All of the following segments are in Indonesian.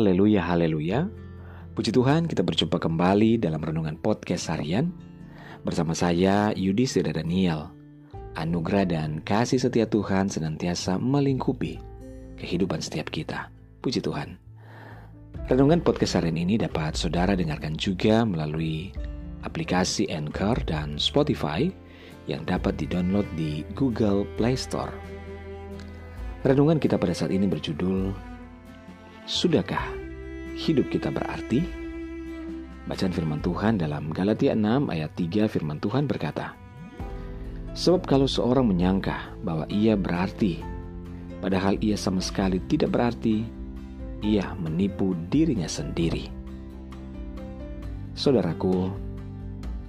Haleluya, haleluya. Puji Tuhan, kita berjumpa kembali dalam renungan podcast harian bersama saya Yudi Seda Daniel. Anugerah dan kasih setia Tuhan senantiasa melingkupi kehidupan setiap kita. Puji Tuhan. Renungan podcast harian ini dapat saudara dengarkan juga melalui aplikasi Anchor dan Spotify yang dapat didownload di Google Play Store. Renungan kita pada saat ini berjudul Sudahkah hidup kita berarti? Bacaan firman Tuhan dalam Galatia 6 ayat 3 firman Tuhan berkata, Sebab kalau seorang menyangka bahwa ia berarti, padahal ia sama sekali tidak berarti, ia menipu dirinya sendiri. Saudaraku,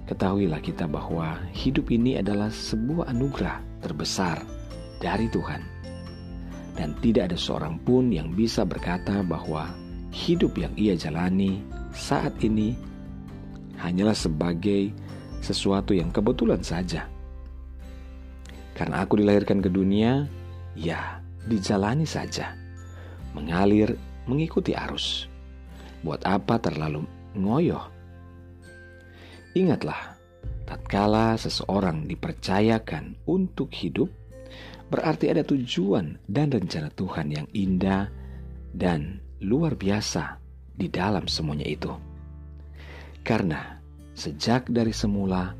ketahuilah kita bahwa hidup ini adalah sebuah anugerah terbesar dari Tuhan dan tidak ada seorang pun yang bisa berkata bahwa hidup yang ia jalani saat ini hanyalah sebagai sesuatu yang kebetulan saja. Karena aku dilahirkan ke dunia, ya dijalani saja, mengalir mengikuti arus. Buat apa terlalu ngoyoh? Ingatlah, tatkala seseorang dipercayakan untuk hidup, berarti ada tujuan dan rencana Tuhan yang indah dan luar biasa di dalam semuanya itu. Karena sejak dari semula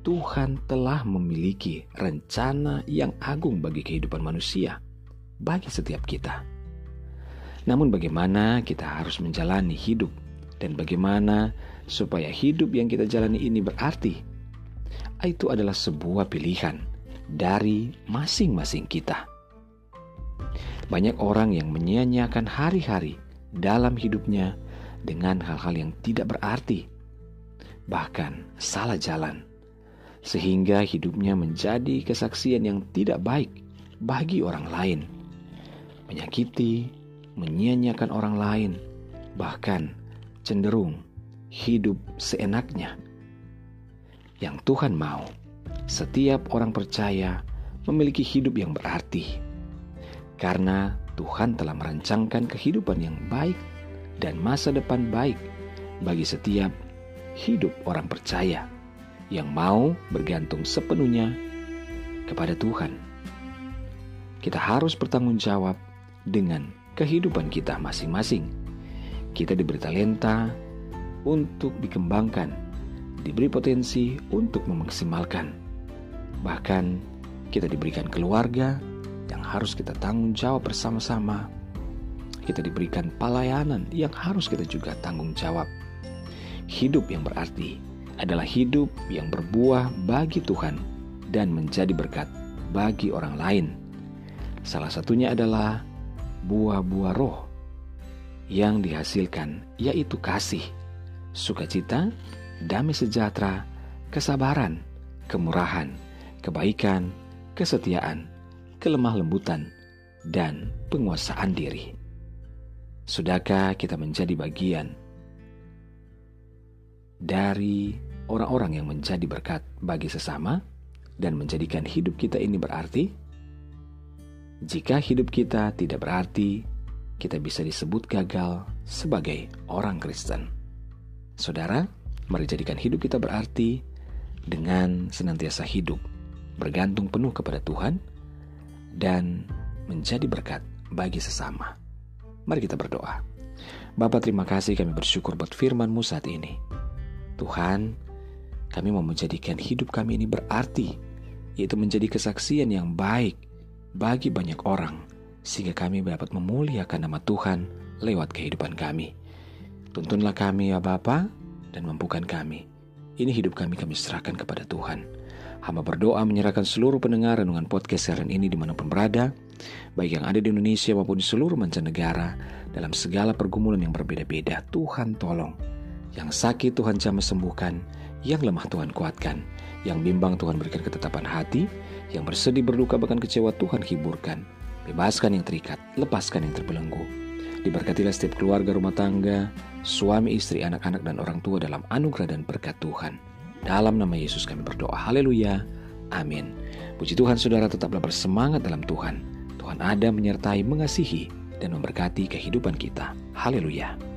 Tuhan telah memiliki rencana yang agung bagi kehidupan manusia, bagi setiap kita. Namun, bagaimana kita harus menjalani hidup, dan bagaimana supaya hidup yang kita jalani ini berarti? Itu adalah sebuah pilihan dari masing-masing kita. Banyak orang yang menyia-nyiakan hari-hari dalam hidupnya dengan hal-hal yang tidak berarti, bahkan salah jalan, sehingga hidupnya menjadi kesaksian yang tidak baik bagi orang lain, menyakiti, menyia-nyiakan orang lain, bahkan cenderung hidup seenaknya. Yang Tuhan mau setiap orang percaya memiliki hidup yang berarti, karena Tuhan telah merancangkan kehidupan yang baik dan masa depan baik bagi setiap hidup orang percaya yang mau bergantung sepenuhnya kepada Tuhan. Kita harus bertanggung jawab dengan kehidupan kita masing-masing. Kita diberi talenta untuk dikembangkan, diberi potensi untuk memaksimalkan. Bahkan kita diberikan keluarga yang harus kita tanggung jawab bersama-sama. Kita diberikan pelayanan yang harus kita juga tanggung jawab. Hidup yang berarti adalah hidup yang berbuah bagi Tuhan dan menjadi berkat bagi orang lain. Salah satunya adalah buah-buah roh yang dihasilkan yaitu kasih, sukacita, damai sejahtera, kesabaran, kemurahan, kebaikan, kesetiaan, kelemah lembutan, dan penguasaan diri. Sudahkah kita menjadi bagian dari orang-orang yang menjadi berkat bagi sesama dan menjadikan hidup kita ini berarti? Jika hidup kita tidak berarti, kita bisa disebut gagal sebagai orang Kristen. Saudara, mari jadikan hidup kita berarti dengan senantiasa hidup bergantung penuh kepada Tuhan, dan menjadi berkat bagi sesama. Mari kita berdoa. Bapa terima kasih kami bersyukur buat firman-Mu saat ini. Tuhan, kami mau menjadikan hidup kami ini berarti, yaitu menjadi kesaksian yang baik bagi banyak orang, sehingga kami dapat memuliakan nama Tuhan lewat kehidupan kami. Tuntunlah kami ya Bapa dan mampukan kami. Ini hidup kami kami serahkan kepada Tuhan. Hamba berdoa menyerahkan seluruh pendengar renungan podcast siaran ini di mana pun berada, baik yang ada di Indonesia maupun di seluruh mancanegara, dalam segala pergumulan yang berbeda-beda. Tuhan tolong. Yang sakit Tuhan jamah sembuhkan, yang lemah Tuhan kuatkan, yang bimbang Tuhan berikan ketetapan hati, yang bersedih berduka bahkan kecewa Tuhan hiburkan. Bebaskan yang terikat, lepaskan yang terbelenggu. Diberkatilah setiap keluarga rumah tangga, suami, istri, anak-anak, dan orang tua dalam anugerah dan berkat Tuhan. Dalam nama Yesus kami berdoa. Haleluya. Amin. Puji Tuhan saudara tetaplah bersemangat dalam Tuhan. Tuhan ada menyertai mengasihi dan memberkati kehidupan kita. Haleluya!